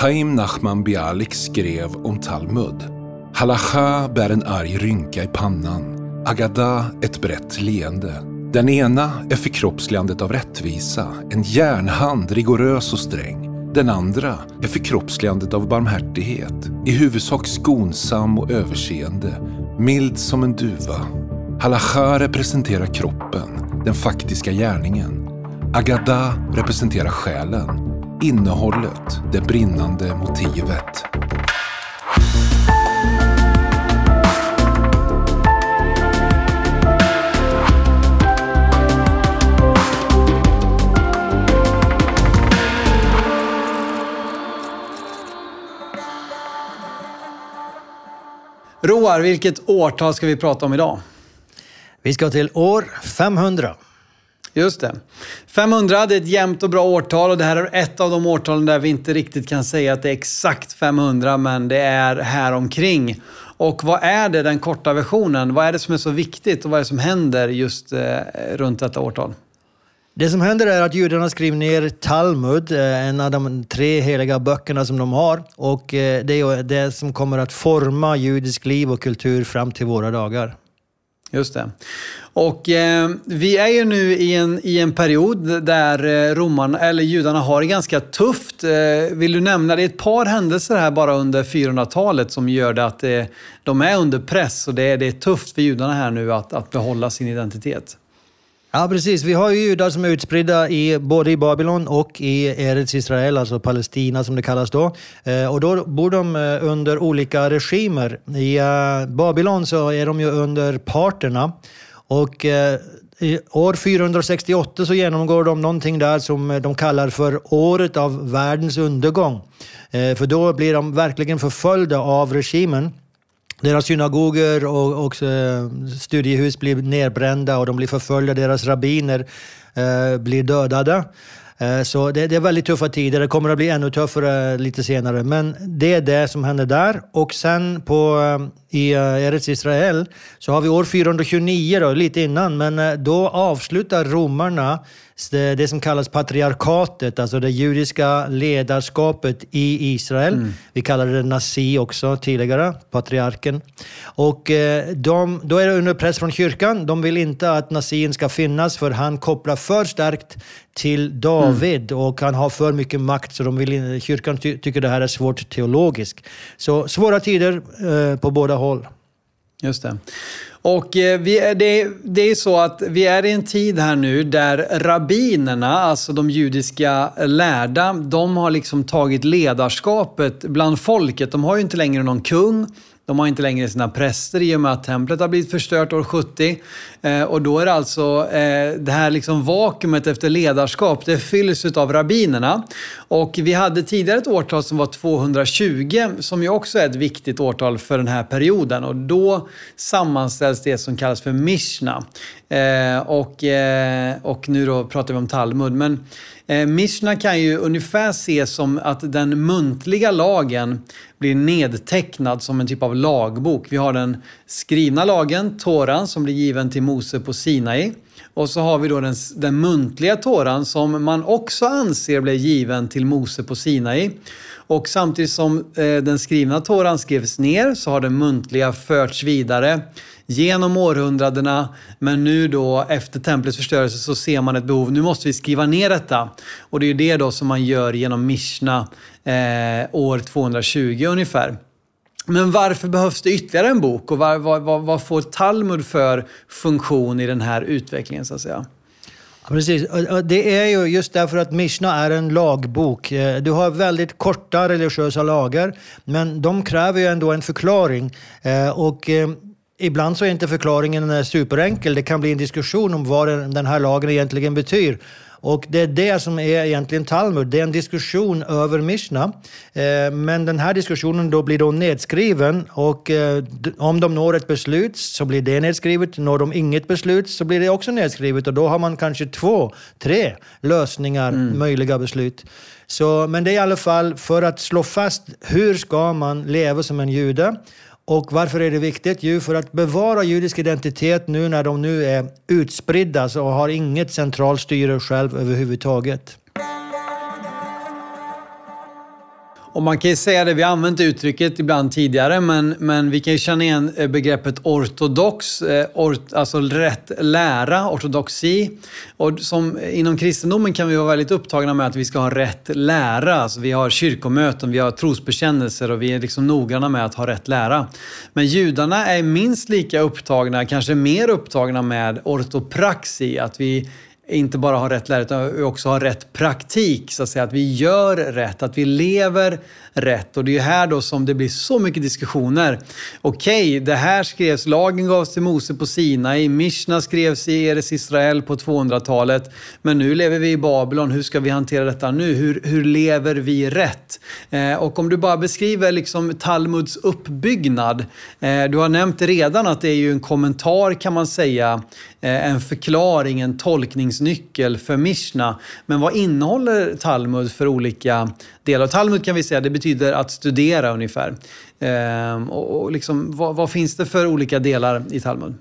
Chaim Nachman Bialik skrev om Talmud. Halacha bär en arg rynka i pannan. Agada ett brett leende. Den ena är förkroppsligandet av rättvisa, en järnhand rigorös och sträng. Den andra är förkroppsligandet av barmhärtighet, i huvudsak skonsam och överseende, mild som en duva. Halacha representerar kroppen, den faktiska gärningen. Agada representerar själen, innehållet, det brinnande motivet. Roar, vilket årtal ska vi prata om idag? Vi ska till år 500. Just det. 500 det är ett jämnt och bra årtal och det här är ett av de årtalen där vi inte riktigt kan säga att det är exakt 500 men det är här omkring. Och vad är det, den korta versionen? Vad är det som är så viktigt och vad är det som händer just eh, runt detta årtal? Det som händer är att judarna skriver ner Talmud, eh, en av de tre heliga böckerna som de har. Och eh, det är det som kommer att forma judisk liv och kultur fram till våra dagar. Just det. Och eh, vi är ju nu i en, i en period där eh, romarna, eller judarna har det ganska tufft. Eh, vill du nämna, det är ett par händelser här bara under 400-talet som gör det att eh, de är under press och det är, det är tufft för judarna här nu att, att behålla sin identitet. Ja, precis. Vi har ju judar som är utspridda i, både i Babylon och i Eretz Israel, alltså Palestina som det kallas då. Eh, och då bor de eh, under olika regimer. I eh, Babylon så är de ju under parterna. Och i år 468 så genomgår de någonting där som de kallar för året av världens undergång. För då blir de verkligen förföljda av regimen. Deras synagoger och, och eh, studiehus blir nedbrända och de blir förföljda. Deras rabbiner eh, blir dödade. Eh, så det, det, är väldigt tuffa tider. Det kommer att bli ännu tuffare lite senare. Men det är det som händer där. Och sen på, eh, i eh, Eretz Israel så har vi år 429, då, lite innan, men då avslutar romarna det, det som kallas patriarkatet, alltså det judiska ledarskapet i Israel. Mm. Vi kallade det nazi också tidigare, patriarken. Och de, då är det under press från kyrkan. De vill inte att nazin ska finnas för han kopplar för starkt till David mm. och han har för mycket makt så de vill, kyrkan ty tycker det här är svårt teologiskt. Så svåra tider eh, på båda håll. Just det. Och eh, vi är, det, det är så att vi är i en tid här nu där rabbinerna, alltså de judiska lärda, de har liksom tagit ledarskapet bland folket. De har ju inte längre någon kung. De har inte längre sina präster i och med att templet har blivit förstört år 70. Eh, och då är det alltså eh, det här liksom vakuumet efter ledarskap, det fylls av rabbinerna. Och vi hade tidigare ett årtal som var 220, som ju också är ett viktigt årtal för den här perioden. Och då sammanställs det som kallas för Mishna. Eh, och, eh, och nu då pratar vi om Talmud. Men Eh, Mishna kan ju ungefär ses som att den muntliga lagen blir nedtecknad som en typ av lagbok. Vi har den skrivna lagen, Toran, som blir given till Mose på Sinai. Och så har vi då den, den muntliga Toran som man också anser blev given till Mose på Sinai. Och samtidigt som eh, den skrivna Toran skrevs ner så har den muntliga förts vidare genom århundradena. Men nu då efter templets förstörelse så ser man ett behov. Nu måste vi skriva ner detta. Och det är det då som man gör genom Mishna eh, år 220 ungefär. Men varför behövs det ytterligare en bok och vad, vad, vad får Talmud för funktion i den här utvecklingen så att säga? Precis. Det är ju just därför att Mishna är en lagbok. Eh, du har väldigt korta religiösa lagar, men de kräver ju ändå en förklaring. Eh, och eh, ibland så är inte förklaringen superenkel. Det kan bli en diskussion om vad den här lagen egentligen betyder. Och det är det som är egentligen Talmud. Det är en diskussion över Mishna. Eh, men den här diskussionen då blir då nedskriven och eh, om de når ett beslut så blir det nedskrivet. Når de inget beslut så blir det också nedskrivet och då har man kanske två, tre lösningar, mm. möjliga beslut. Så, men det är i alla fall för att slå fast hur ska man leva som en jude och varför är det viktigt? Jo, för att bevara judisk identitet nu när de nu är utspridda och har inget centralt styre själv överhuvudtaget. Och man kan ju säga det, vi har använt uttrycket ibland tidigare, men, men vi kan ju känna igen eh, begreppet ortodox, eh, ort, alltså rätt lära, ortodoxi. Och som, eh, inom kristendomen kan vi vara väldigt upptagna med att vi ska ha rätt lära. Alltså vi har kyrkomöten, vi har trosbekännelser och vi är liksom noggranna med att ha rätt lära. Men judarna är minst lika upptagna, kanske mer upptagna med ortopraxi, att vi inte bara har rätt lära utan också har rätt praktik. Så att säga, att vi gör rätt, att vi lever rätt. Och det är ju här då som det blir så mycket diskussioner. Okej, okay, det här skrevs, lagen gavs till Mose på Sinai, Mishna skrevs i Eres Israel på 200-talet. Men nu lever vi i Babylon, hur ska vi hantera detta nu? Hur, hur lever vi rätt? Eh, och om du bara beskriver liksom Talmuds uppbyggnad. Eh, du har nämnt redan att det är ju en kommentar kan man säga, Eh, en förklaring, en tolkningsnyckel för Mishna. Men vad innehåller Talmud för olika delar? Talmud kan vi säga, det betyder att studera ungefär. Ehm, och liksom, vad, vad, finns det för olika delar i Talmud?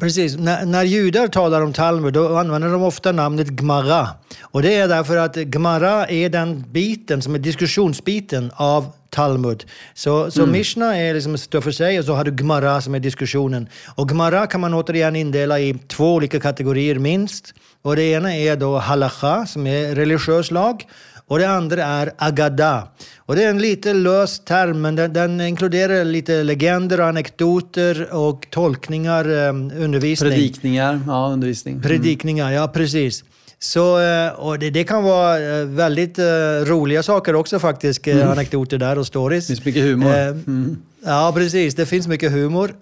Precis. När, när judar talar om Talmud då använder de ofta namnet Gemara. Och det är därför att Gemara är den biten som är diskussionsbiten av Talmud. Så, så mm. Mishna är liksom står för sig och så har du Gemara som är diskussionen. Och Gemara kan man återigen indela i två olika kategorier minst. Och det ena är då halacha som är religiös lag och det andra är agada. Och det är en lite lös term, men den, den inkluderar lite legender, anekdoter och tolkningar, eh, undervisning. Predikningar, ja undervisning. Mm. Predikningar, ja precis. Så, eh, och det, det, kan vara eh, väldigt uh, roliga saker också faktiskt, mm. anekdoter där och stories. Det finns mycket humor. Mm. Ja, precis. Det finns mycket humor.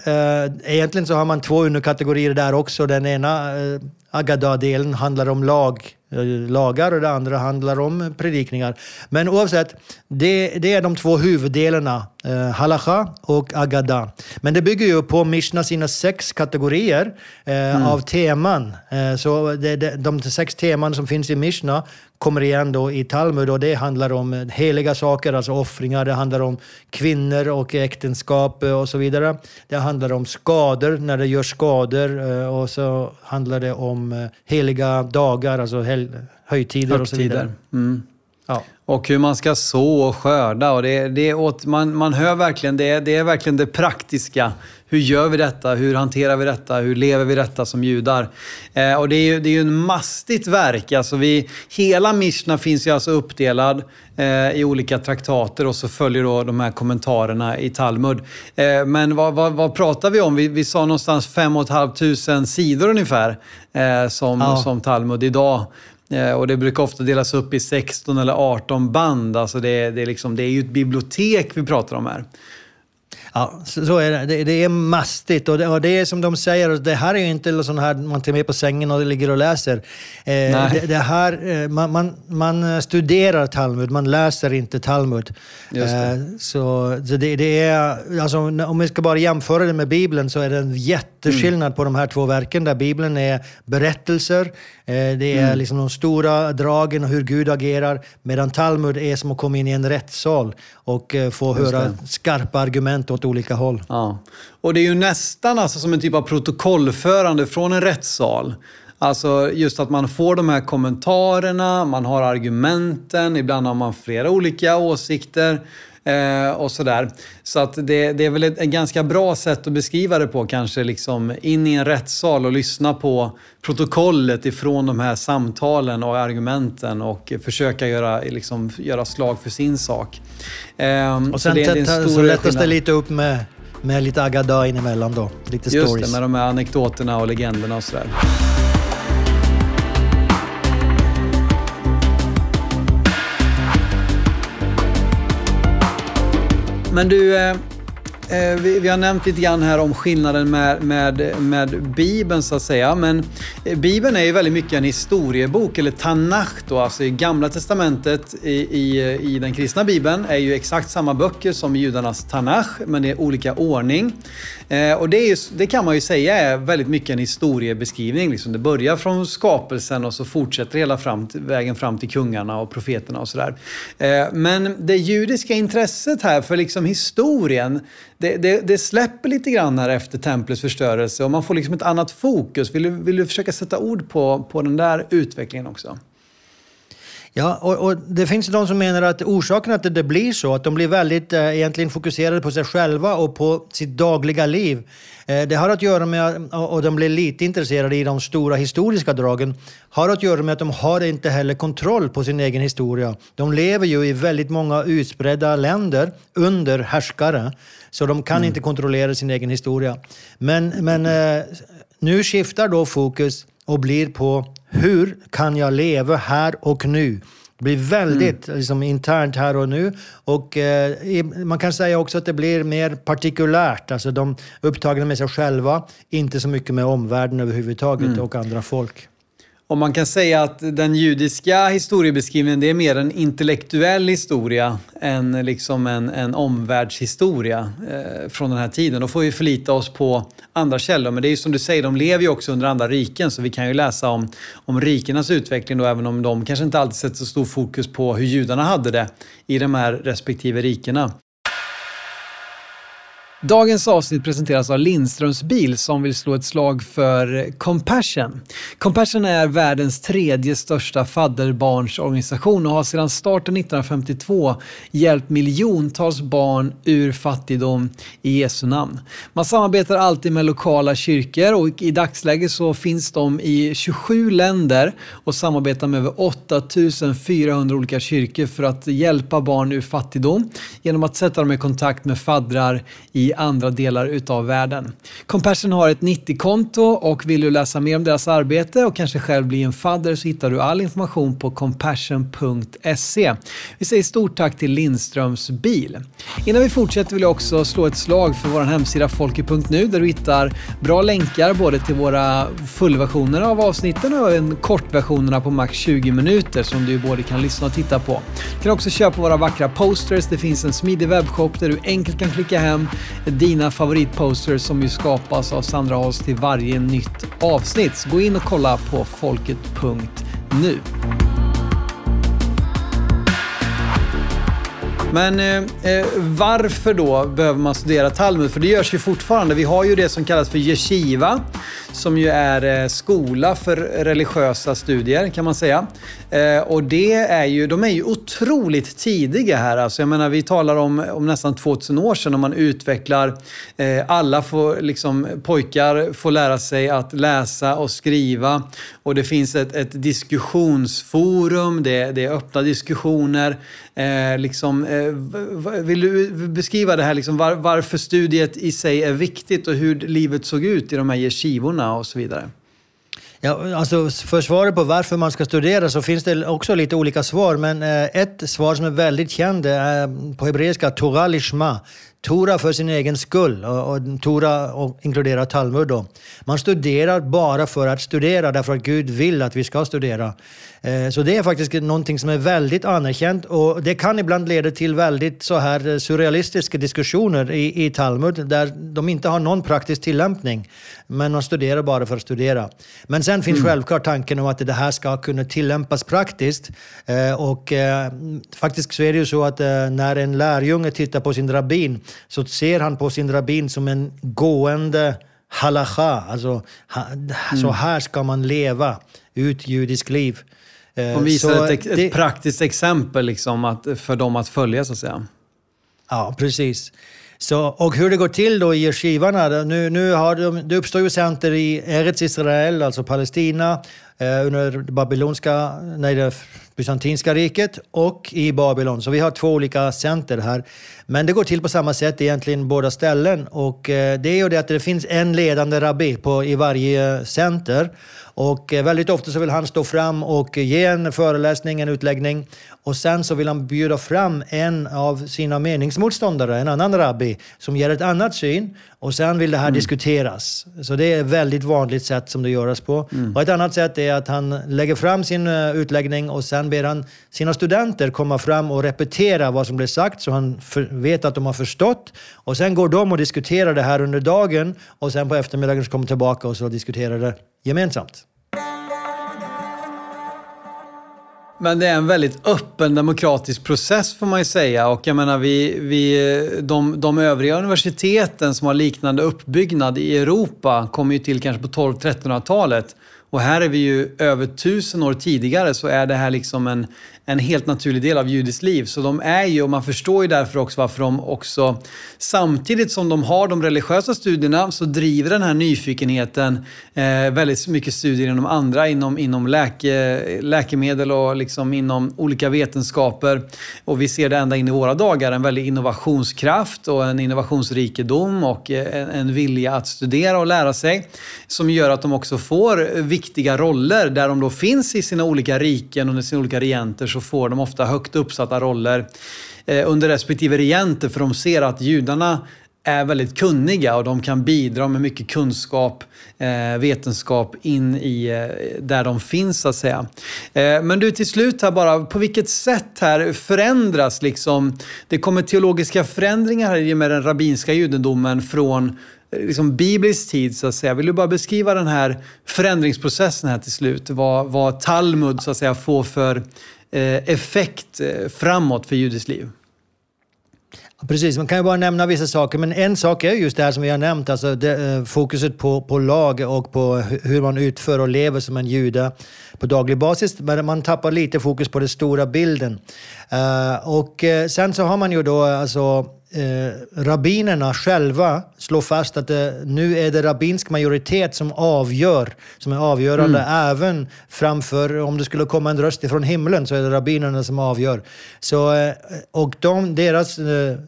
Egentligen så har man två underkategorier där också. Den ena, Agada-delen, handlar om lag Eh, lagar och det andra handlar om predikningar. Men oavsett, det, det är de två huvuddelarna, eh, halacha och agada. Men det bygger ju på Mishna sina sex kategorier eh, mm. av teman. Eh, så det, det, de sex teman som finns i Mishna kommer igen då i Talmud och det handlar om heliga saker, alltså offringar, det handlar om kvinnor och äktenskap och så vidare. Det handlar om skador, när det gör skador och så handlar det om heliga dagar, alltså högtider och så vidare. Mm. Ja. Och hur man ska så och skörda. Och det, det åt, man, man hör verkligen, det, det är verkligen det praktiska. Hur gör vi detta? Hur hanterar vi detta? Hur lever vi detta som judar? Eh, och det är ju det är ju en mastigt verk. Alltså vi, hela Mishna finns ju alltså uppdelad eh, i olika traktater och så följer då de här kommentarerna i Talmud. Eh, men vad, vad, vad, pratar vi om? Vi, vi sa någonstans 5 500 sidor ungefär eh, som, ja. som Talmud idag. Eh, och det brukar ofta delas upp i 16 eller 18 band. Alltså det, det, är liksom, det är ju ett bibliotek vi pratar om här. Ja, så är det. det. det. är mastigt och det, och det är som de säger, det här är ju inte sån här man tar med på sängen och ligger och läser. Eh, det, det, här, eh, man, man, man, studerar Talmud, man läser inte Talmud. Eh, så, det, det, är, alltså, om vi ska bara jämföra det med Bibeln så är det en jätteskillnad mm. på de här två verken där Bibeln är berättelser, eh, det är mm. liksom de stora dragen och hur Gud agerar, medan Talmud är som att komma in i en rättssal och eh, få höra skarpa argument åt olika håll. Ja. Och det är ju nästan alltså som en typ av protokollförande från en rättssal. Alltså just att man får de här kommentarerna, man har argumenten, ibland har man flera olika åsikter eh, och sådär. Så att det, det är väl ett, ett, ganska bra sätt att beskriva det på kanske, liksom in i en rättssal och lyssna på protokollet ifrån de här samtalen och argumenten och försöka göra, liksom, göra slag för sin sak. Eh, och sen så, det, det så lättas det lite upp med, med lite agada inemellan då, lite Just stories. det, med de här anekdoterna och legenderna och sådär. Men du, eh, Eh, vi, vi, har nämnt lite grann här om skillnaden med, med, med Bibeln så att säga. Men eh, Bibeln är ju väldigt mycket en historiebok, eller Tanach då, alltså i Gamla Testamentet i, i, i den kristna Bibeln är ju exakt samma böcker som judarnas Tanach, men det är olika ordning. Eh, och det, är ju, det, kan man ju säga är väldigt mycket en historiebeskrivning. Liksom. Det börjar från skapelsen och så fortsätter hela fram till, vägen fram till kungarna och profeterna och sådär. Eh, men det judiska intresset här för liksom historien, det, det, det, släpper lite grann här efter templets förstörelse och man får liksom ett annat fokus. Vill du, vill du försöka sätta ord på, på den där utvecklingen också? Ja, och, och, det finns de som menar att orsaken att det blir så, att de blir väldigt eh, egentligen fokuserade på sig själva och på sitt dagliga liv. Eh, det har att göra med, och de blir lite intresserade i de stora historiska dragen, har att göra med att de har inte heller kontroll på sin egen historia. De lever ju i väldigt många utspridda länder under härskare, så de kan mm. inte kontrollera sin egen historia. Men, men eh, nu skiftar då fokus och blir på hur kan jag leva här och nu? Det blir väldigt mm. liksom, internt här och nu. Och eh, man kan säga också att det blir mer partikulärt. Alltså de upptagna med sig själva, inte så mycket med omvärlden överhuvudtaget mm. och andra folk. Om man kan säga att den judiska historiebeskrivningen det är mer en intellektuell historia än liksom en, en omvärldshistoria eh, från den här tiden. Då får vi förlita oss på andra källor. Men det är ju som du säger, de lever ju också under andra riken så vi kan ju läsa om, om rikenas utveckling då, även om de kanske inte alltid sätter så stor fokus på hur judarna hade det i de här respektive rikena. Dagens avsnitt presenteras av Lindströms bil som vill slå ett slag för Compassion. Compassion är världens tredje största fadderbarnsorganisation och har sedan starten 1952 hjälpt miljontals barn ur fattigdom i Jesu namn. Man samarbetar alltid med lokala kyrkor och i dagsläget så finns de i 27 länder och samarbetar med över 8400 olika kyrkor för att hjälpa barn ur fattigdom genom att sätta dem i kontakt med faddrar i andra delar utav världen. Compassion har ett 90-konto och vill du läsa mer om deras arbete och kanske själv bli en fadder så hittar du all information på compassion.se. Vi säger stort tack till Lindströms bil. Innan vi fortsätter vill jag också slå ett slag för vår hemsida folke.nu där du hittar bra länkar både till våra fullversioner av avsnitten och även kortversionerna på max 20 minuter som du både kan lyssna och titta på. Du kan också köpa våra vackra posters. Det finns en smidig webbshop där du enkelt kan klicka hem dina favoritposters som ju skapas av Sandra Holst till varje nytt avsnitt. Så gå in och kolla på folket.nu. Men eh, eh, varför då behöver man studera Talmud? För det görs ju fortfarande. Vi har ju det som kallas för yeshiva, som ju är eh, skola för religiösa studier kan man säga. Eh, och det är ju, de är ju otroligt tidiga här. Alltså, jag menar, vi talar om, om nästan 2000 år sedan när man utvecklar, eh, alla får, liksom, pojkar får lära sig att läsa och skriva. Och det finns ett, ett diskussionsforum, det, det är öppna diskussioner. Eh, liksom, eh, vill du beskriva det här, liksom, var, varför studiet i sig är viktigt och hur livet såg ut i de här yeshivorna och så vidare? Ja, alltså för svaret på varför man ska studera så finns det också lite olika svar. Men eh, ett svar som är väldigt känt är på hebreiska Torah lishma. Tora för sin egen skull och, och Tora och inkluderar Talmud. Då. Man studerar bara för att studera därför att Gud vill att vi ska studera. Eh, så det är faktiskt någonting som är väldigt anerkänt och det kan ibland leda till väldigt så här surrealistiska diskussioner i, i Talmud där de inte har någon praktisk tillämpning. Men man studerar bara för att studera. Men sen finns mm. självklart tanken om att det här ska kunna tillämpas praktiskt. Eh, och eh, faktiskt så är det ju så att när en lärjunge tittar på sin rabbin så ser han på sin rabbin som en gående halacha. Alltså, mm. så här ska man leva ut judisk liv. De eh, visar så ett, ett det, praktiskt exempel liksom att, för dem att följa, så att säga. Ja, precis. Så, och hur det går till då i yeshivarna, nu, nu har de, det uppstår ju center i Eretz Israel, alltså Palestina, under det babylonska, nej, det bysantinska riket och i Babylon. Så vi har två olika center här. Men det går till på samma sätt egentligen båda ställen. Och eh, det är ju det att det finns en ledande rabbi på, i varje center. Och eh, väldigt ofta så vill han stå fram och ge en föreläsning, en utläggning. Och sen så vill han bjuda fram en av sina meningsmotståndare, en annan rabbi, som ger ett annat syn. Och sen vill det här mm. diskuteras. Så det är ett väldigt vanligt sätt som det görs på. Mm. Och ett annat sätt är att han lägger fram sin eh, utläggning och sen ber han sina studenter komma fram och repetera vad som blev sagt så han vet att de har förstått. Och sen går de och diskuterar det här under dagen och sen på eftermiddagen så kommer de tillbaka och så diskuterar det gemensamt. Men det är en väldigt öppen demokratisk process får man ju säga. Och jag menar, vi, vi, de, de övriga universiteten som har liknande uppbyggnad i Europa kommer ju till kanske på 12-1300-talet. Och här är vi ju över tusen år tidigare så är det här liksom en, en helt naturlig del av judiskt liv. Så de är ju, och man förstår ju därför också varför de också, samtidigt som de har de religiösa studierna, så driver den här nyfikenheten eh, väldigt mycket studier inom andra, inom, inom läke, läkemedel och liksom inom olika vetenskaper. Och vi ser det ända in i våra dagar, en väldig innovationskraft och en innovationsrikedom och eh, en, en vilja att studera och lära sig. Som gör att de också får viktiga roller där de då finns i sina olika riken och sina olika regenter så får de ofta högt uppsatta roller eh, under respektive regenter för de ser att judarna är väldigt kunniga och de kan bidra med mycket kunskap, eh, vetenskap in i eh, där de finns så att säga. Men du till slut här bara, på vilket sätt här förändras liksom, det kommer teologiska förändringar här i och med den rabbinska judendomen från liksom biblisk tid så att säga. Vill du bara beskriva den här förändringsprocessen här till slut? Vad, vad Talmud så att säga får för Eh, effekt eh, framåt för judiskt liv? Precis, man kan ju bara nämna vissa saker, men en sak är just det här som vi har nämnt, alltså det, eh, fokuset på, på lag och på hur man utför och lever som en jude på daglig basis. Men man tappar lite fokus på den stora bilden. Uh, och sen så har man ju då alltså eh, rabbinerna själva slår fast att det, nu är det rabbinsk majoritet som avgör, som är avgörande mm. även framför, om det skulle komma en röst ifrån himlen så är det rabbinerna som avgör. Så, eh, och de, deras eh,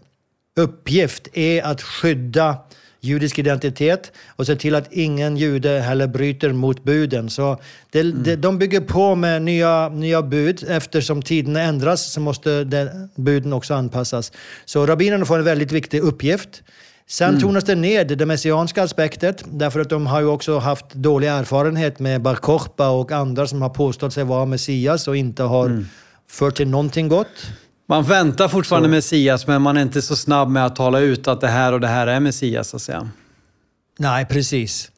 uppgift är att skydda judisk identitet och se till att ingen jude heller bryter mot buden. Så det, mm. det, de bygger på med nya, nya bud. Eftersom tiderna ändras så måste det, buden också anpassas. Så rabbinerna får en väldigt viktig uppgift. Sen mm. tonas det ner det messianska aspektet, därför att de har ju också haft dålig erfarenhet med Bar Kokhba och andra som har påstått sig vara Messias och inte har mm. fört till någonting gott. Man väntar fortfarande så. Messias, men man är inte så snabb med att tala ut att det här och det här är Messias, så att säga. Nej, precis.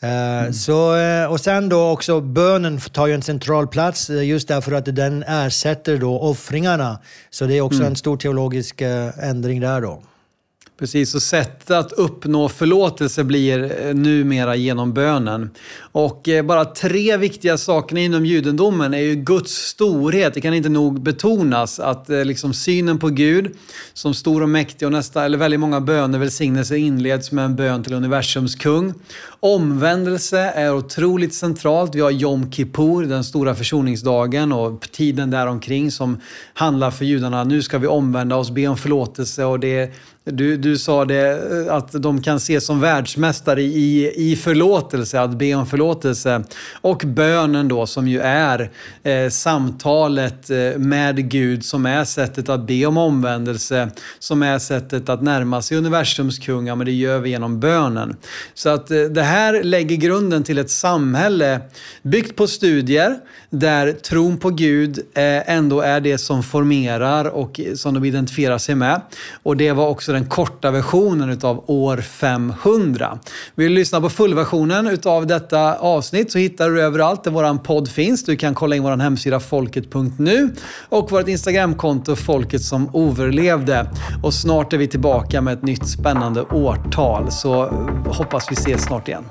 Mm. så, uh, och sen då också bönen tar ju en central plats uh, just därför att den ersätter då offringarna. Så det är också mm. en stor teologisk ändring där då. Precis, och sättet att uppnå förlåtelse blir eh, numera genom bönen. Och eh, bara tre viktiga saker inom judendomen är ju Guds storhet. Det kan inte nog betonas att eh, liksom synen på Gud som stor och mäktig och nästa, eller väldigt många böner, välsignelser inleds med en bön till universums kung. Omvändelse är otroligt centralt. Vi har Jom Kippur, den stora försoningsdagen och tiden däromkring som handlar för judarna. Nu ska vi omvända oss, be om förlåtelse och det du, du sa det, eh, att de kan ses som världsmästare i, i förlåtelse, att be om förlåtelse. Och bönen då, som ju är eh, samtalet eh, med Gud, som är sättet att be om omvändelse, som är sättet att närma sig universums kung, ja, men det gör vi genom bönen. Så att eh, det här lägger grunden till ett samhälle byggt på studier, där tron på Gud eh, ändå är det som formerar och eh, som de identifierar sig med. Och det var också den korta versionen utav år 500. Vill du lyssna på fullversionen utav detta avsnitt så hittar du överallt där vår podd finns. Du kan kolla in vår hemsida folket.nu och vårt Instagramkonto Folket som överlevde. Och snart är vi tillbaka med ett nytt spännande årtal. Så hoppas vi ses snart igen.